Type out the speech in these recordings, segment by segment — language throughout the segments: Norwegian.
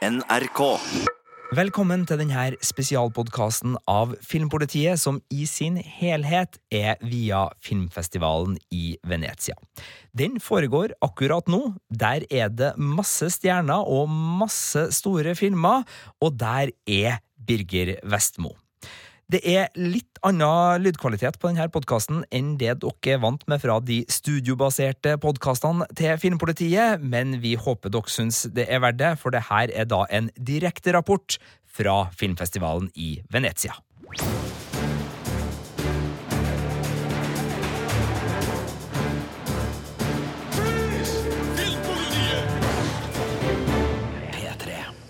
NRK. Velkommen til denne spesialpodkasten av Filmpolitiet, som i sin helhet er via filmfestivalen i Venezia. Den foregår akkurat nå. Der er det masse stjerner og masse store filmer, og der er Birger Vestmo. Det er litt annen lydkvalitet på denne podkasten enn det dere er vant med fra de studiobaserte podkastene til Filmpolitiet, men vi håper dere syns det er verdt det, for det her er da en direkte rapport fra filmfestivalen i Venezia.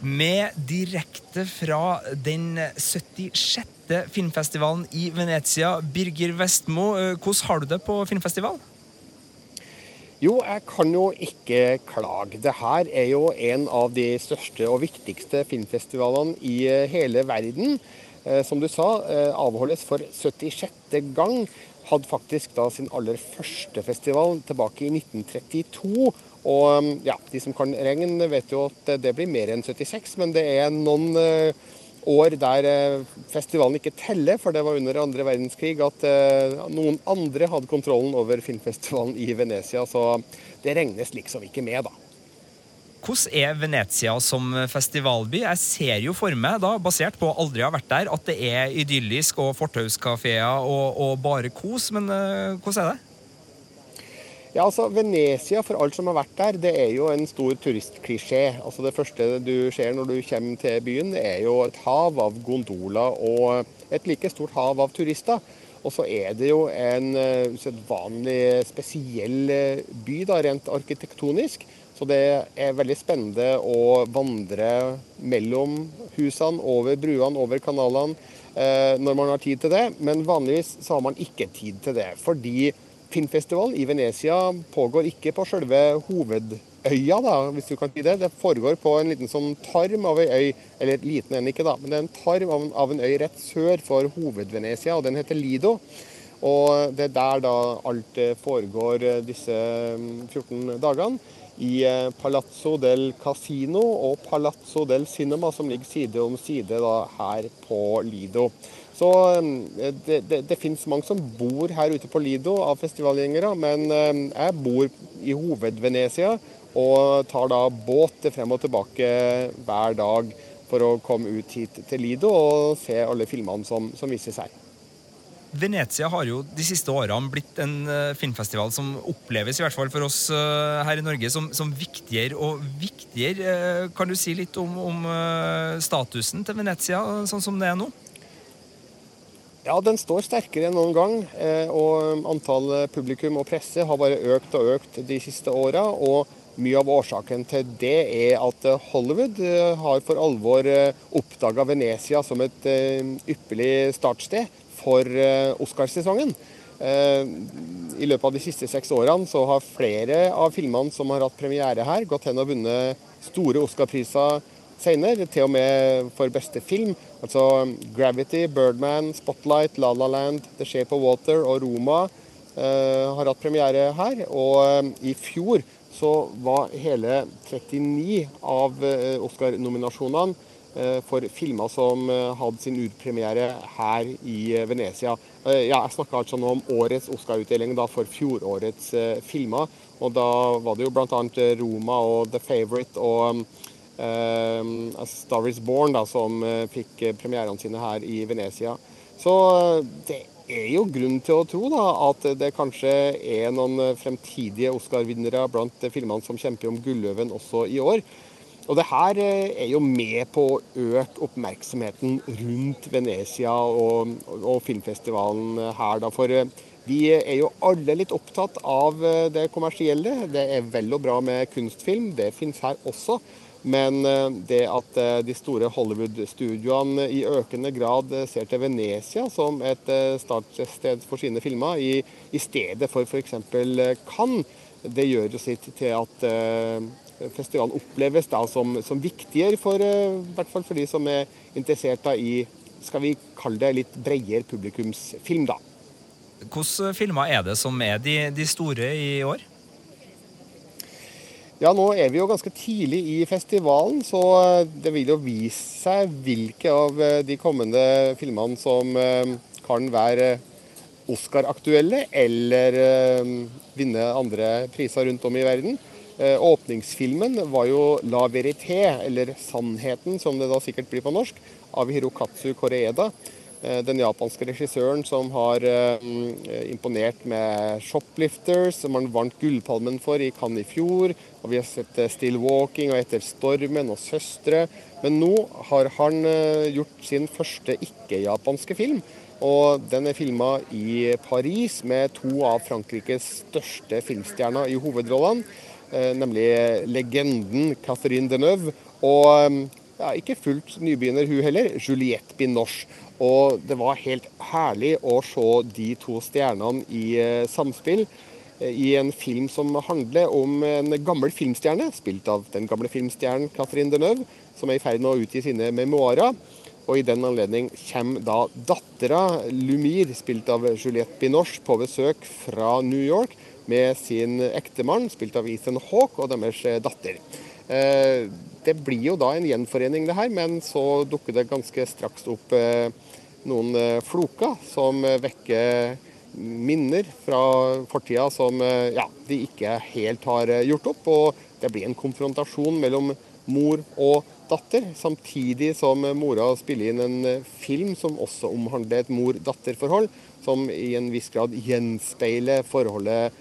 Med direkte fra den 76. filmfestivalen i Venezia, Birger Vestmo, eh, hvordan har du det på filmfestival? Jo, jeg kan jo ikke klage. Det her er jo en av de største og viktigste filmfestivalene i eh, hele verden. Eh, som du sa, avholdes for 76. gang. Hadde faktisk da sin aller første festival tilbake i 1932. Og um, ja, de som kan regne, vet jo at det blir mer enn 76, men det er noen år der uh, festivalen ikke teller, for det var under andre verdenskrig at uh, noen andre hadde kontrollen over filmfestivalen i Venezia, så det regnes liksom ikke med, da. Hvordan er Venezia som festivalby? Jeg ser jo for meg, da, basert på aldri å ha vært der, at det er idyllisk og fortauskafeer og, og, bare kos, men hvordan er det? Ja, altså Venezia, for alt som har vært der, det er jo en stor turistklisjé. Altså Det første du ser når du kommer til byen, er jo et hav av gondoler og et like stort hav av turister. Og så er det jo en usedvanlig spesiell eh, by, da, rent arkitektonisk. Så det er veldig spennende å vandre mellom husene, over bruene, over kanalene, uh, når man har tid til det. Men vanligvis så har man ikke tid til det. fordi filmfestival i Venezia pågår ikke på selve hovedøya, da, hvis du kan si det. Det foregår på en liten sånn tarm av ei øy, eller liten en ikke, da, men det er en tarm av en, av en øy rett sør for hoved-Venezia, og den heter Lido. Og det er der da alt eh, foregår eh, disse 14 mm, dagene. I eh, Palazzo del Casino og Palazzo del Cinema, som ligger side om side da, her på Lido. Så eh, det, det, det finnes mange som bor her ute på Lido av festivalgjengere, men eh, jeg bor i hoved-Venezia og tar da båt frem og tilbake hver dag for å komme ut hit til Lido og se alle filmene som, som vises her. Venezia har jo de siste årene blitt en uh, filmfestival som oppleves, i hvert fall for oss uh, her i Norge, som, som viktigere og viktigere. Uh, kan du si litt om, om statusen til Venezia sånn som det er nå? Ja, den står sterkere enn noen gang. Eh, og antall publikum og presse har bare økt og økt de siste åra. Og mye av årsaken til det er at Hollywood eh, har for alvor eh, oppdaga Venezia som et ypperlig startsted for Oscarsesongen. I løpet av de siste seks årene så har flere av filmene som har hatt premiere her, gått hen og vunnet store Oscar-priser senere, til og med for beste film. Altså Gravity, Birdman, Spotlight, La La Land, The Shape of Water og Roma eh, har hatt premiere her. Og eh, i fjor så var hele 39 av eh, Oscar-nominasjonene eh, for filmer som eh, hadde sin urpremiere her i eh, Venezia. Jeg snakka altså nå om årets Oscar-utdeling for fjorårets filmer. Og da var det jo bl.a. Roma og The Favourite og Uh, Star Is Born, da, som fikk eh, premierene sine her i Venezia. Så det er jo grunn til å tro da, at det kanskje er noen fremtidige Oscar-vinnere blant filmene som kjemper om Gulløven også i år. Og det her er jo med på å øke oppmerksomheten rundt Venezia og, og filmfestivalen her. Da. For vi er jo alle litt opptatt av det kommersielle. Det er vel og bra med kunstfilm, det finnes her også. Men eh, det at eh, de store Hollywood-studioene i økende grad eh, ser til Venezia som et startsted for sine filmer, i, i stedet for f.eks. Cannes, det gjør jo sitt til at festivalen oppleves da som, som viktigere, for, i hvert fall for de som er interessert da i skal vi kalle det litt bredere publikumsfilm. da. Hvilke filmer er det som er de, de store i år? Ja, nå er vi jo ganske tidlig i festivalen, så eh, det vil jo vise seg hvilke av eh, de kommende filmene som eh, kan være Oscar-aktuelle eller vinne andre priser rundt om i verden. Åpningsfilmen var jo 'La Verité', eller 'Sannheten', som det da sikkert blir på norsk, av Hirokatsu Koreeda. Eh, den japanske regissøren som har eh, imponert med 'Shoplifters', som han vant Gullpalmen for i Cannes i fjor. Og vi har sett eh, 'Still Walking' og 'Etter stormen' og 'Søstre'. Men nå har han gjort sin første ikke-japanske film. Og den er filma i Paris med to av Frankrikes største filmstjerner i hovedrollene. Nemlig legenden Catherine Deneuve og ja, ikke fullt nybegynner hun heller, Juliette Binoche. Og det var helt herlig å se de to stjernene i eh, samspill eh, i en film som handler om en gammel filmstjerne, spilt av den gamle filmstjernen Catherine Deneuve, som er i ferd med å utgi sine memoarer. Og I den anledning kommer da dattera Lumir, spilt av Juliette Binoche, på besøk fra New York med sin ektemann, spilt av Ethan Hawke, og deres eh, datter. Det blir jo da en gjenforening, det her, men så dukker det ganske straks opp noen eh, floker som eh, vekker minner fra fortida som eh, ja, de ikke helt har gjort opp. Og det blir en konfrontasjon mellom mor og datter, samtidig som mora spiller inn en film som også omhandler et mor-datter-forhold, som i en viss grad gjenspeiler forholdet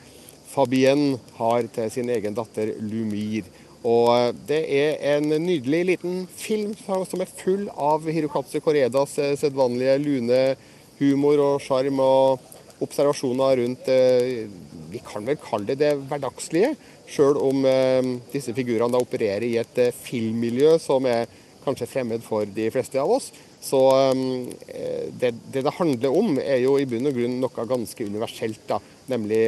Fabienne har til sin egen datter Lumir. Og eh, det er en nydelig liten film som er full av Hirokatsu Koredas eh, sedvanlige lune humor og sjarm og observasjoner rundt eh, Vi kan vel kalle det det hverdagslige, sjøl om disse figurene da opererer i et filmmiljø som er kanskje fremmed for de fleste av oss. Så det, det, handler om, er jo i bunn og grunn noe ganske universelt. da, Nemlig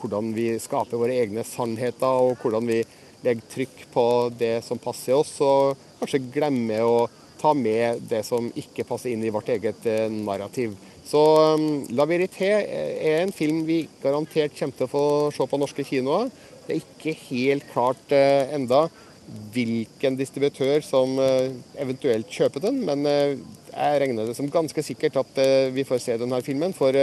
hvordan vi skaper våre egne sannheter, og hvordan vi legger trykk på det som passer oss, og kanskje glemmer å ta med det som ikke passer inn i vårt eget eh, narrativ. Så um, La Verité er en film vi garantert kommer til å få se på norske kinoer. Det er ikke helt klart enda hvilken distributør som eventuelt kjøper den, men jeg regner det som ganske sikkert at vi får se denne filmen. For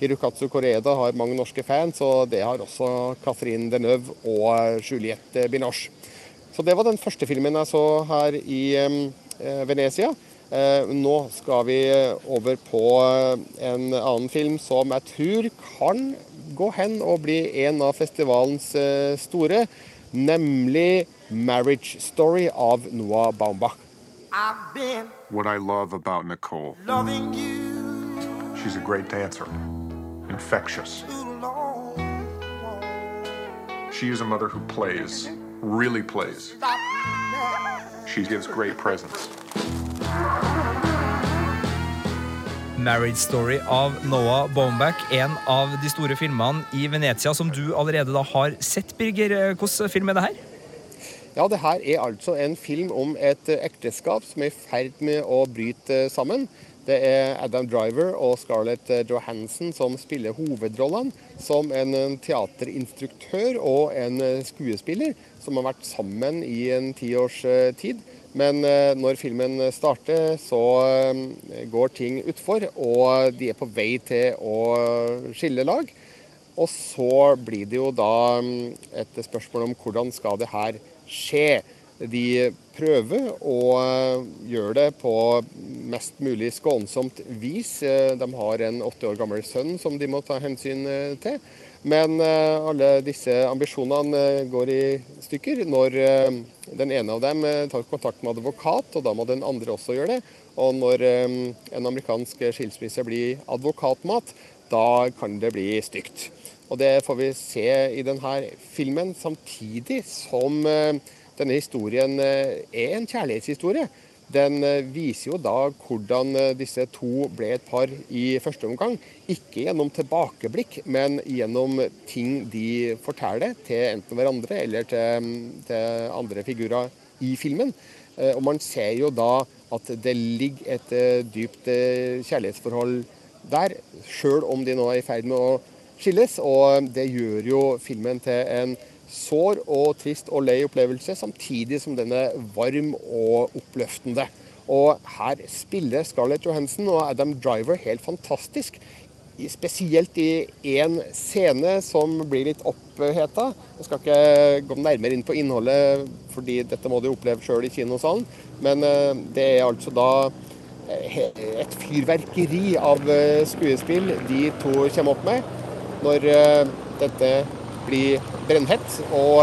Hirokatsu Koreda har mange norske fans, og det har også Catherine Deneuve og Juliette Binoche. Så det var den første filmen jeg så her i eh, Venezia. Eh, nå skal vi over på en annen film som jeg tror kan gå hen og bli en av festivalens eh, store, nemlig 'Marriage Story' av Noah Baumbach. What I love about Nicole. She's a great dancer. Infectious. She is a mother who plays, really plays. She gives great presents. Marriage Story av Noah Baumbach, en av de store filmene i Venezia som du allerede da har sett, Birger. Hvilken film er det her? Ja, det her er altså en film om et ekteskap som er i ferd med å bryte sammen. Det er Adam Driver og Scarlett Johansen som spiller hovedrollene som en teaterinstruktør og en skuespiller som har vært sammen i en tiårs eh, tid. Men eh, når filmen starter, så eh, går ting utfor, og de er på vei til å skille lag. Og så blir det jo da mm, et spørsmål om hvordan skal det her skje. De prøver å eh, gjøre det på mest mulig skånsomt vis. Eh, de har en åtte år gammel sønn som de må ta hensyn eh, til. Men alle disse ambisjonene går i stykker når den ene av dem tar kontakt med advokat, og da må den andre også gjøre det. Og når en amerikansk skilsmisse blir advokatmat, da kan det bli stygt. Og det får vi se i denne filmen, samtidig som denne historien eh, er en kjærlighetshistorie. Den eh, viser jo da hvordan eh, disse to ble et par i første omgang. Ikke gjennom tilbakeblikk, men gjennom ting de forteller til enten hverandre eller til, til andre figurer i filmen. Og man ser jo da at det ligger et dypt kjærlighetsforhold der, sjøl om de nå er i ferd med å skilles. Og det gjør jo filmen til en sår og trist og lei opplevelse, samtidig som den er varm og oppløftende. Og her spiller Scarlett Johansen og Adam Driver helt fantastisk. Spesielt i én scene som blir litt oppheta. Jeg skal ikke gå nærmere inn på innholdet, fordi dette må du oppleve sjøl i kinosalen. Men eh, det er altså da eh, et fyrverkeri av eh, skuespill de to kommer opp med når dette blir brennhett. Og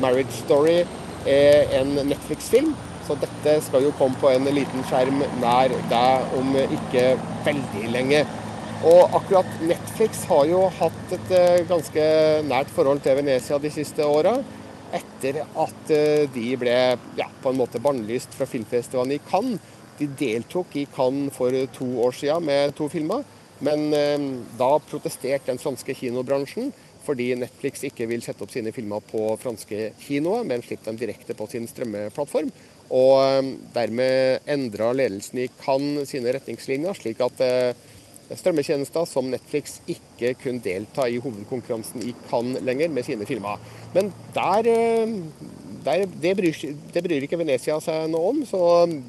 'Marriage Story' er en Netflix-film så dette skal jo komme på en liten skjerm nær deg om ikke veldig lenge. Og akkurat Netflix har jo hatt et eh, ganske nært forhold til Venezia de siste åra. Etter at eh, de ble ja, på en måte bannlyst fra filmfestivalen i Cannes. De deltok i Cannes for to år siden med to filmer. Men eh, da protesterte den franske kinobransjen fordi Netflix ikke vil sette opp sine filmer på franske kinoer, men slipper dem direkte på sin strømmeplattform. Og um, dermed endra ledelsen i Cannes sine retningslinjer, slik at uh, strømmetjenester som Netflix ikke kunne delta i hovedkonkurransen i Cannes lenger med sine filmer. Men der, uh, der det, bryr, det, bryr, ikke Venezia seg noe om, så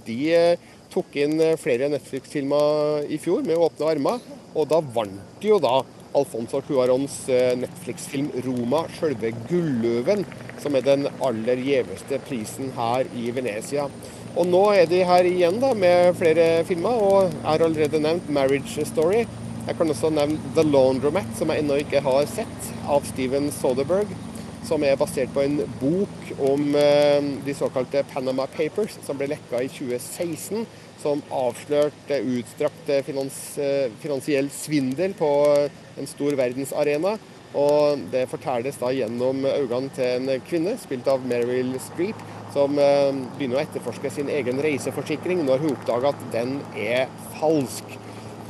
de uh, tok inn flere Netflix-filmer i fjor med åpne armer. Og da vant de jo da Alfonso Cuarons Netflix-film 'Roma', sjølve gulløven, som er den aller gjeveste prisen her i Venezia. Og nå er de her igjen da, med flere filmer, og jeg har allerede nevnt 'Marriage Story'. Jeg kan også nevne 'The Laundromat', som jeg ennå ikke har sett, av Steven Soderberg. Som er basert på en bok om eh, de såkalte Panama Papers, som ble lekka i 2016. Som avslørte utstrakt eh, finansiell svindel på en stor verdensarena. Og det fortelles da gjennom øynene til en kvinne, spilt av Meryl Streep, som eh, begynner å etterforske sin egen reiseforsikring når hun oppdager at den er falsk.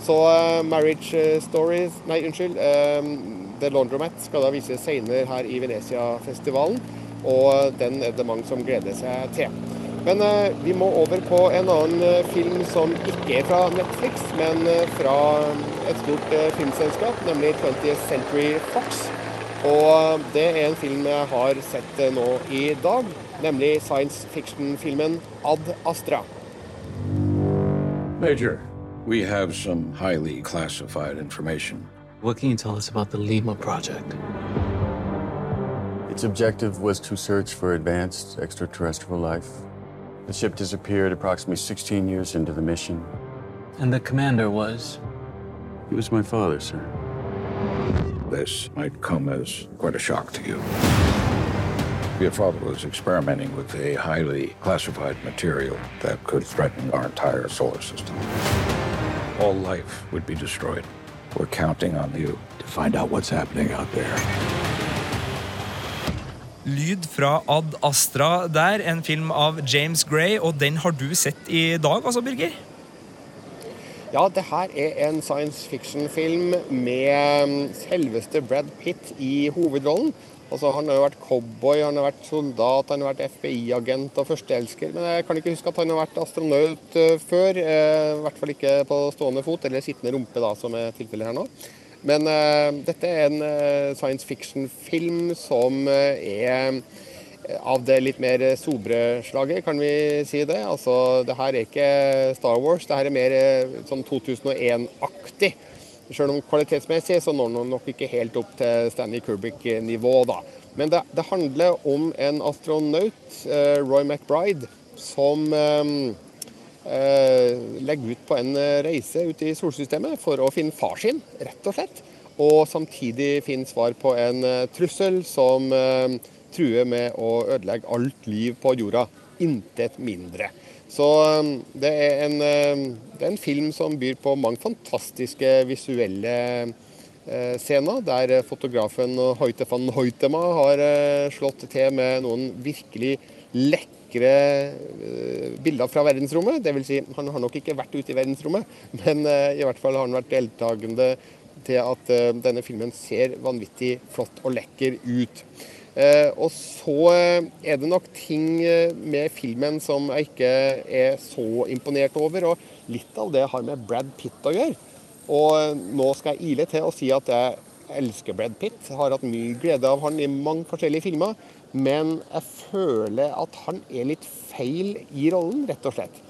Så uh, Marriage Stories Nei, unnskyld. Uh, The Laundromat skal da vises senere her i Venezia-festivalen. Og den er det mange som gleder seg til. Men uh, vi må over på en annen film som ikke er fra Netflix, men fra et stort eh, filmselskap, nemlig 20th Century Fox. Og det er en film jeg har sett eh, nå i dag, nemlig science fiction-filmen Ad Astra. Major, we have some highly classified information. What can you tell us about the Lima project? Its objective was to search for advanced extraterrestrial life. The ship disappeared approximately 16 years into the mission. And the commander was? He was my father, sir. This might come as quite a shock to you. Your father was experimenting with a highly classified material that could threaten our entire solar system. All life would be destroyed. We're counting on you to find out what's happening out there. Lyd fra Ad Astra der, en film av James Gray, og den har du sett i dag, altså, Birger? Ja, det her er en science fiction-film med um, selveste Brad Pitt i hovedrollen. Altså, han har jo vært cowboy, han har vært soldat, han har vært FBI-agent og førsteelsker. Men jeg kan ikke huske at han har vært astronaut uh, før. Uh, I hvert fall ikke på stående fot, eller sittende rumpe, da, som er tilfellet her nå. Men uh, dette er en uh, science fiction-film som uh, er av det litt mer sobre slaget, kan vi si det. Altså, det her er ikke Star Wars, det her er mer eh, sånn 2001-aktig. Selv om kvalitetsmessig så når den nok ikke helt opp til Stanley Kubrick-nivå, da. Men det, det, handler om en astronaut, Roy McBride, som uh, legger ut på en reise ut i solsystemet for å finne far sin, rett og slett. Og samtidig finne svar på en uh, trussel som truer med å ødelegge alt liv på jorda. Intet mindre. Så det er, en, det er en film som byr på mange fantastiske visuelle eh, scener, der fotografen Hoite van Hoitema har eh, slått til med noen virkelig lekre eh, bilder fra verdensrommet. Dvs. Si, han har nok ikke vært ute i verdensrommet, men i hvert fall har han vært deltakende til at denne filmen ser vanvittig flott og lekker ut. Eh, og så eh, er det nok ting eh, med filmen som jeg ikke er så imponert over. Og litt av det har med Brad Pitt å gjøre. Og nå skal jeg ile til å si at jeg elsker Brad Pitt, har hatt mye glede av han i mange forskjellige filmer. Men jeg føler at han er litt feil i rollen, rett og slett.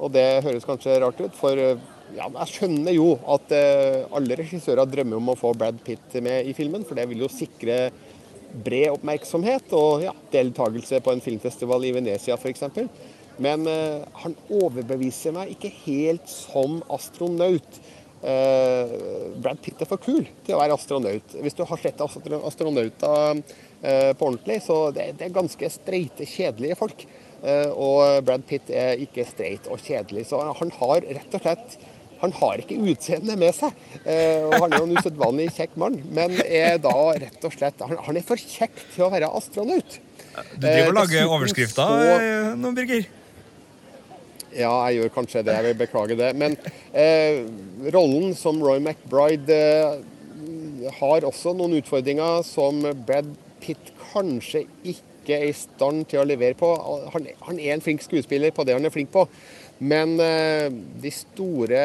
Og det høres kanskje rart ut, for ja, jeg skjønner jo at alle regissører drømmer om å få Brad Pitt med i filmen, for det vil jo sikre bred oppmerksomhet og ja, deltakelse på en filmfestival i Venezia f.eks. Men uh, han overbeviser meg ikke helt som astronaut. Uh, Brad Pitt er for kul til å være astronaut. Hvis du har sett astronauter uh, på ordentlig, så det, det er ganske streite, kjedelige folk. og Brad Pitt er ikke streit og kjedelig, så han har rett og slett han har ikke utseendet med seg. og Han er jo en usedvanlig kjekk mann, men er da rett og slett Han, han er for kjekk til å være astronaut. Du driver og lager overskrifter nå, Birger? Ja, jeg gjør kanskje det. Jeg vil beklage det. Men eh, rollen som Roy McBride eh, har også noen utfordringer som Brad Pitt kanskje ikke er i stand til å levere på. Han, han er en flink skuespiller på det han er flink på, men eh, de store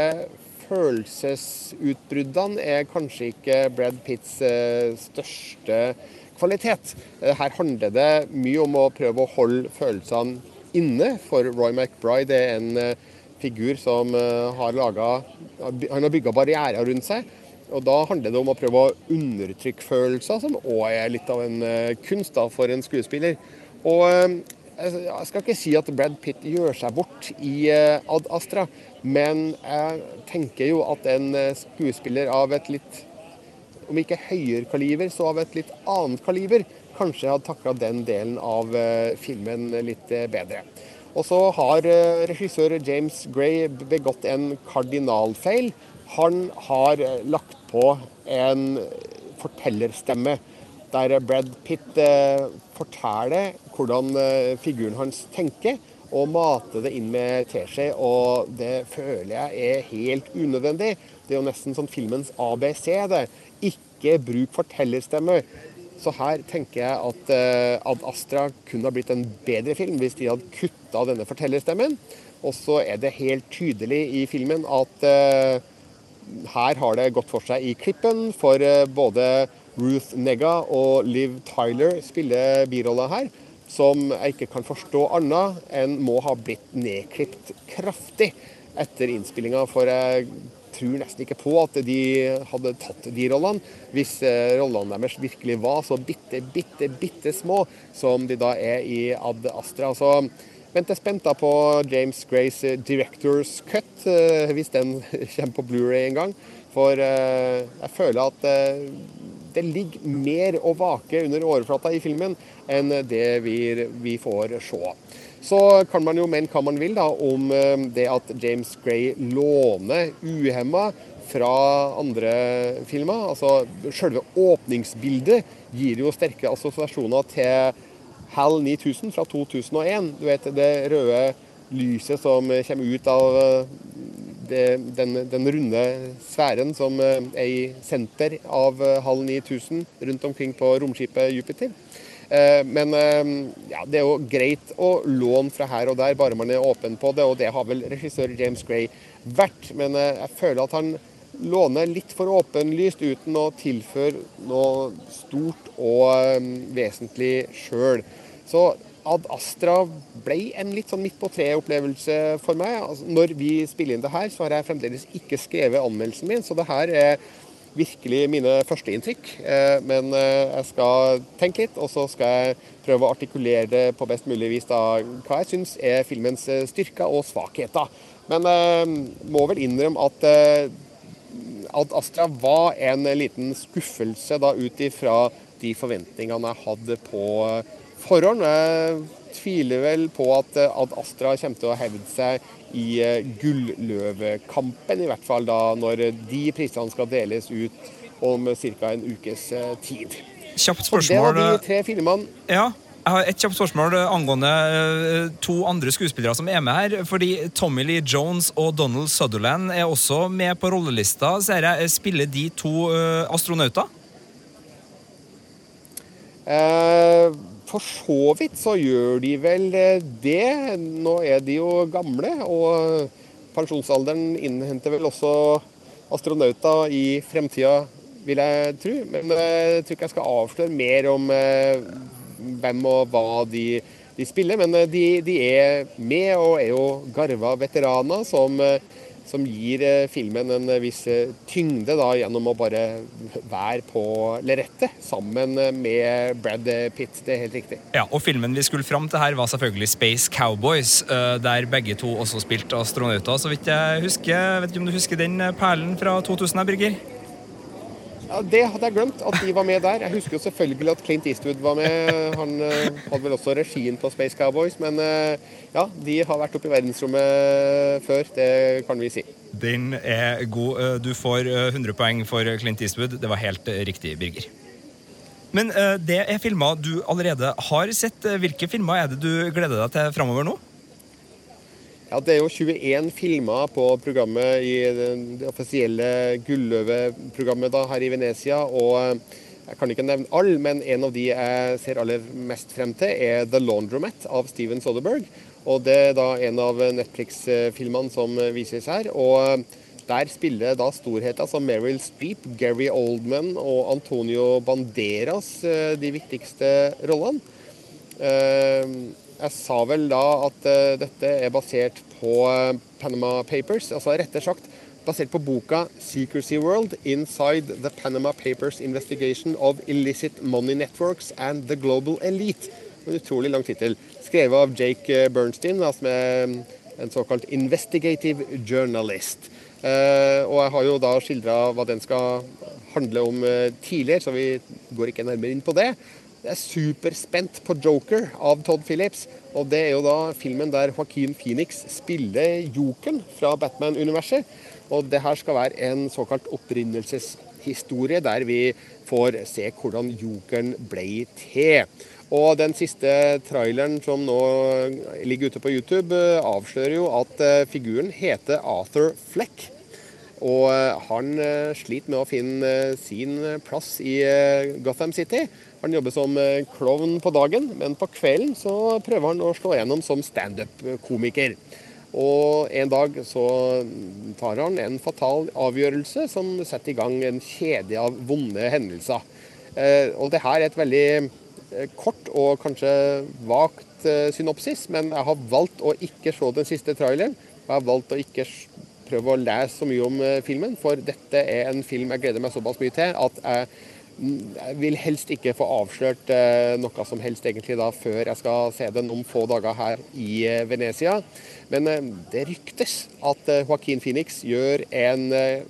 følelsesutbruddene er kanskje ikke Brad Pitts eh, største kvalitet. Eh, her handler det mye om å prøve å holde følelsene inne, for Roy McBride er en uh, figur som uh, har laget, Han har bygga barrierer rundt seg. Og Da handler det om å prøve å undertrykke følelser, som òg er litt av en uh, kunst da, for en skuespiller. Og Jeg skal ikke si at Brad Pitt gjør seg bort i Ad Astra, men jeg tenker jo at en skuespiller av et litt om ikke høyere kaliber, så av et litt annet kaliber, kanskje hadde takla den delen av eh, filmen litt eh, bedre. Og så har eh, regissør James Gray begått en kardinalfeil. Han har lagt på en fortellerstemme der Brad Pitt forteller hvordan figuren hans tenker, og mate det inn med teskje. Og det føler jeg er helt unødvendig. Det er jo nesten sånn filmens ABC. det. Ikke bruk fortellerstemme. Så her tenker jeg at uh, Ad Astra kunne ha blitt en bedre film hvis de hadde kutta denne fortellerstemmen. Og så er det helt tydelig i filmen at uh, her har det gått for seg i klippen, for uh, både Ruth Negga og Liv Tyler spiller biroller her, som jeg ikke kan forstå annet enn må ha blitt nedklipt kraftig etter innspillinga. For jeg tror nesten ikke på at de hadde tatt de rollene, hvis eh, rollene deres virkelig var så bitte, bitte, bitte små som de da er i Ad Astra. Så venter spent da på James Grays eh, Directors Cut, eh, hvis den kommer på Blu-ray en gang. For jeg føler at det ligger mer å vake under overflata i filmen enn det vi, vi får se. Så kan man jo mene hva man vil da, om eh, det at James Gray låner uhemma fra andre filmer. Altså, Selve åpningsbildet gir jo sterke assosiasjoner til HAL 9000 fra 2001. Du vet det røde lyset som kommer ut av eh, det, den, den, runde sfæren som eh, er i senter av halv 9000 rundt omkring på romskipet Jupiter. Eh, men eh, ja, det er jo greit å låne fra her og der, bare man er åpen på det. Og det har vel regissør James Gray vært. Men eh, jeg føler at han låner litt for åpenlyst uten å tilføre noe stort og vesentlig sjøl. Så Ad Astra ble en litt sånn midt på treet-opplevelse for meg. Altså, når vi spiller inn det her, så har jeg fremdeles ikke skrevet anmeldelsen min, så det her er virkelig mine førsteinntrykk. Eh, men eh, jeg skal tenke litt, og så skal jeg prøve å artikulere det på best mulig vis da, hva jeg syns er filmens eh, styrker og svakheter. Men jeg må vel innrømme at Ad Astra var en liten skuffelse da ut ifra de forventningene jeg hadde på forhånd. Jeg tviler vel på at at Astra kommer til å hevde seg i eh, Gulløvekampen, i hvert fall da når de prisene skal deles ut om ca. en ukes eh, tid. Kjapt spørsmål. det var de tre filmene. Ja, jeg har et kjapt spørsmål angående eh, to andre skuespillere som er med her. fordi Tommy Lee Jones og Donald Sutherland er også med på rollelista. Ser jeg, Spiller de to astronauter? Eh, for så vidt så gjør de vel eh, det. Nå er de jo gamle, og pensjonsalderen innhenter vel også astronauter i fremtida vil jeg tro. Men jeg tror ikke jeg skal avsløre mer om hvem og hva de, de spiller. Men de, de, er med og er jo garva veteraner som som gir eh, filmen en eh, viss eh, tyngde da, gjennom å bare være på lerretet sammen med Brad Pitt. Det er helt riktig. Ja, og Filmen vi skulle fram til her, var selvfølgelig Space Cowboys, der begge to også spilte astronauter. Så vidt jeg husker, vet ikke om du husker den perlen fra 2000, Birger? Det hadde jeg glemt, at de var med der. Jeg husker jo selvfølgelig at Clint Eastwood var med. Han uh, hadde vel også regien på Space Cowboys. Men uh, ja, de har vært oppe i verdensrommet før, det kan vi si. Den er god. Eh, du får 100 poeng for Clint Eastwood. Det var helt riktig, Birger. Men det er filmer du allerede har sett. Hvilke filmer er det du gleder deg til framover nå? Ja, Det er jo 21 filmer på programmet i det offisielle Gulløve-programmet her i Venezia. og eh, Jeg kan ikke nevne alle, men en av de jeg ser aller mest frem til, er The Laundromat av Steven Soderberg. Og Det er da en av Netflix-filmene som vises her. og eh, Der spiller da storheter som Meryl Streep, Gary Oldman og Antonio Banderas eh, de viktigste rollene. Jeg sa vel da at uh, dette er basert på uh, Panama Papers, altså rettere sagt basert på boka 'Secrecy World Inside the Panama Papers Investigation of Illicit Money Networks and the Global Elite'. En utrolig lang tittel. Skrevet av Jake eh, Bernstein, som er mm, en såkalt investigative journalist. Og jeg har jo da skildra hva den skal handle om tidligere, så vi går ikke nærmere inn på det. Jeg er superspent på 'Joker' av Todd Phillips. Og det er jo da filmen der Joaquin Phoenix spiller jokeren fra Batman-universet. Og det her skal være en såkalt opprinnelseshistorie, der vi får se hvordan jokeren ble til. Og den siste traileren som nå ligger ute på YouTube, avslører jo at eh, figuren heter Arthur Fleck. Og eh, han eh, sliter med å finne sin plass i Gotham City. Han jobber som eh, klovn på dagen, men på kvelden så prøver han å slå gjennom som standup-komiker. Og en dag så tar han en fatal avgjørelse som setter i gang en kjede av vonde hendelser. Eh, og det her er et veldig eh, kort og kanskje vagt synopsis, men jeg har valgt å ikke se den siste traileren. Jeg har valgt å ikke prøve å lese så mye om filmen, for dette er en film jeg gleder meg såpass mye til at jeg jeg vil helst ikke få avslørt eh, noe som helst egentlig da før jeg skal se den om få dager her i eh, Venezia. Men eh, det ryktes at Joaquin Phoenix gjør en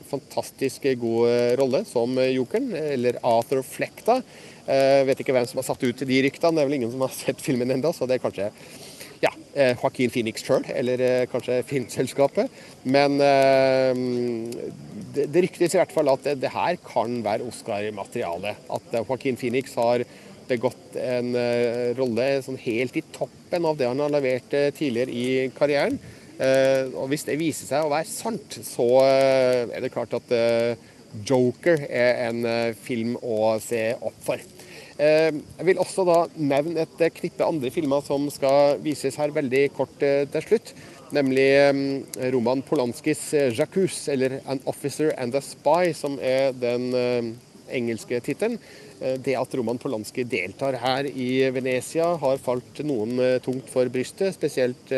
fantastisk god rolle som jokeren, eller Arthur Fleck, da. Jeg vet ikke hvem som har satt ut de ryktene, det er vel ingen som har sett filmen ennå, så det er kanskje ja, Joaquin Phoenix sjøl, eller kanskje filmselskapet. Men det, det ryktes i hvert fall at det, det her kan være Oscar-materiale. At eh, Joaquin Phoenix har begått en rolle sånn helt i toppen av det han har levert tidligere i karrieren. Og Hvis det viser seg å være sant, så er det klart at Joker er en film å se opp for. Jeg vil også da nevne et knippe andre filmer som skal vises her veldig kort til slutt nemlig Roman Polanskis eh, eller 'An Officer and a Spy', som er den engelske tittelen. Eh, det at Roman Polanski deltar her i Venezia, har falt noen eh, tungt for brystet, spesielt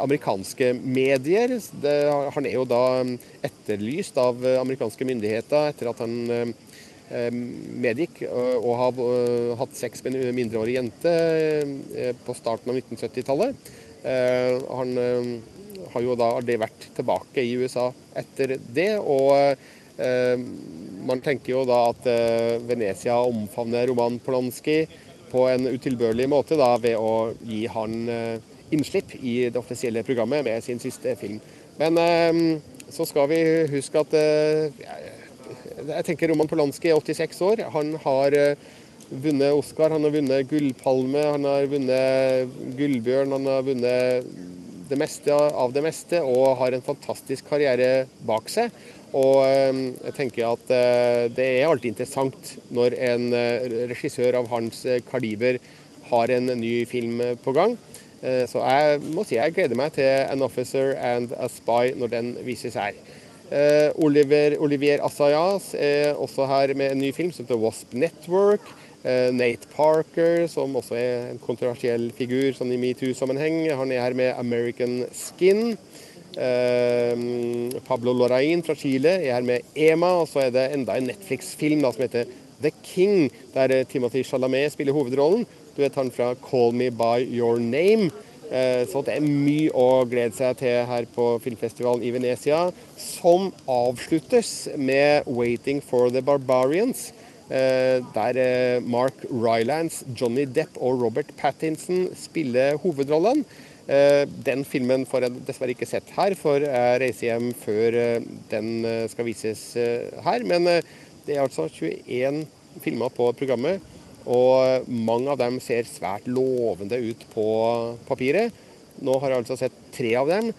amerikanske medier. Han er jo da etterlyst av amerikanske myndigheter etter at han medgikk og har hatt sex med en mindreårig jente på starten av 1970-tallet. Eh, han eh, har jo da aldri vært tilbake i USA etter det. og eh, man tenker jo da at Venezia omfavner Roman Polanski på en utilbørlig måte da, ved å gi han innslipp i det offisielle programmet med sin siste film. Men så skal vi huske at jeg tenker Roman Polanski er 86 år. Han har vunnet Oscar, han har vunnet Gullpalme, han har vunnet Gullbjørn, han har vunnet det meste av det meste og har en fantastisk karriere bak seg. Og ehm, jeg tenker at eh, det er alltid interessant når en eh, regissør av hans eh, kaliber har en ny film på gang. Så jeg må si jeg gleder meg til 'An Officer and a Spy' når den vises her. Eh, Oliver, Olivier Assayas er også her med en ny film som heter Wasp Network. Eh, Nate Parker, som også er en kontroversiell figur sånn i metoo-sammenheng, han er her med American Skin. Eh, Pablo Lorain fra Chile er her med Ema, og så er det enda en Netflix-film som heter The King, der Timothy Chalamet spiller hovedrollen. Du vet han fra Call Me By Your Name. Eh, så det er mye å glede seg til her på filmfestivalen i Venezia, som avsluttes med 'Waiting for the Barbarians'. Eh, der eh, Mark Rylance, Johnny Depp og Robert Pattinson spiller hovedrollene. Den filmen får jeg dessverre ikke sett her, for jeg reiser hjem før den skal vises her. Men det er altså 21 filmer på programmet. Og mange av dem ser svært lovende ut på papiret. Nå har jeg altså sett tre av dem.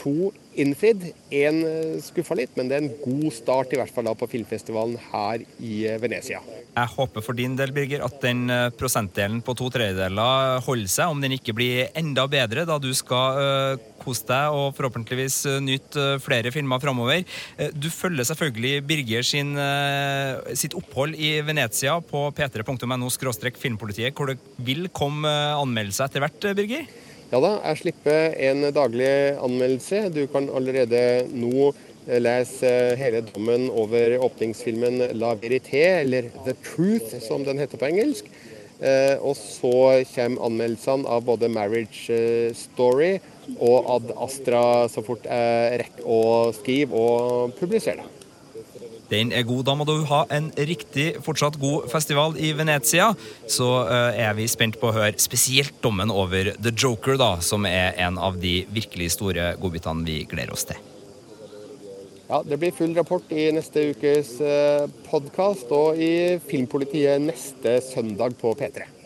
To innfridd. Én skuffa litt, men det er en god start i hvert fall da på filmfestivalen her i Venezia. Jeg håper for din del Birger, at den eh, prosentdelen på to tredjedeler holder seg, om den ikke blir enda bedre da du skal uh, kose deg og forhåpentligvis uh, nyte uh, flere filmer framover. Du følger selvfølgelig Birger sin, sitt opphold i Venezia på p3.no filmpolitiet, hvor det vil komme anmeldelser etter hvert, Birger? Ja da, jeg slipper en daglig anmeldelse. Du kan allerede nå eh, lese hele dommen over åpningsfilmen La Verité, eller The Truth som den heter på engelsk. Eh, og så kommer anmeldelsene av både Marriage eh, Story og Ad Astra så fort jeg rekker å skrive og publisere det. Den er god. Da må du ha en riktig fortsatt god festival i Venezia. Så uh, er vi spent på å høre spesielt dommen over The Joker, da, som er en av de virkelig store godbitene vi gleder oss til. Ja, Det blir full rapport i neste ukes eh, podkast og i Filmpolitiet neste søndag på P3.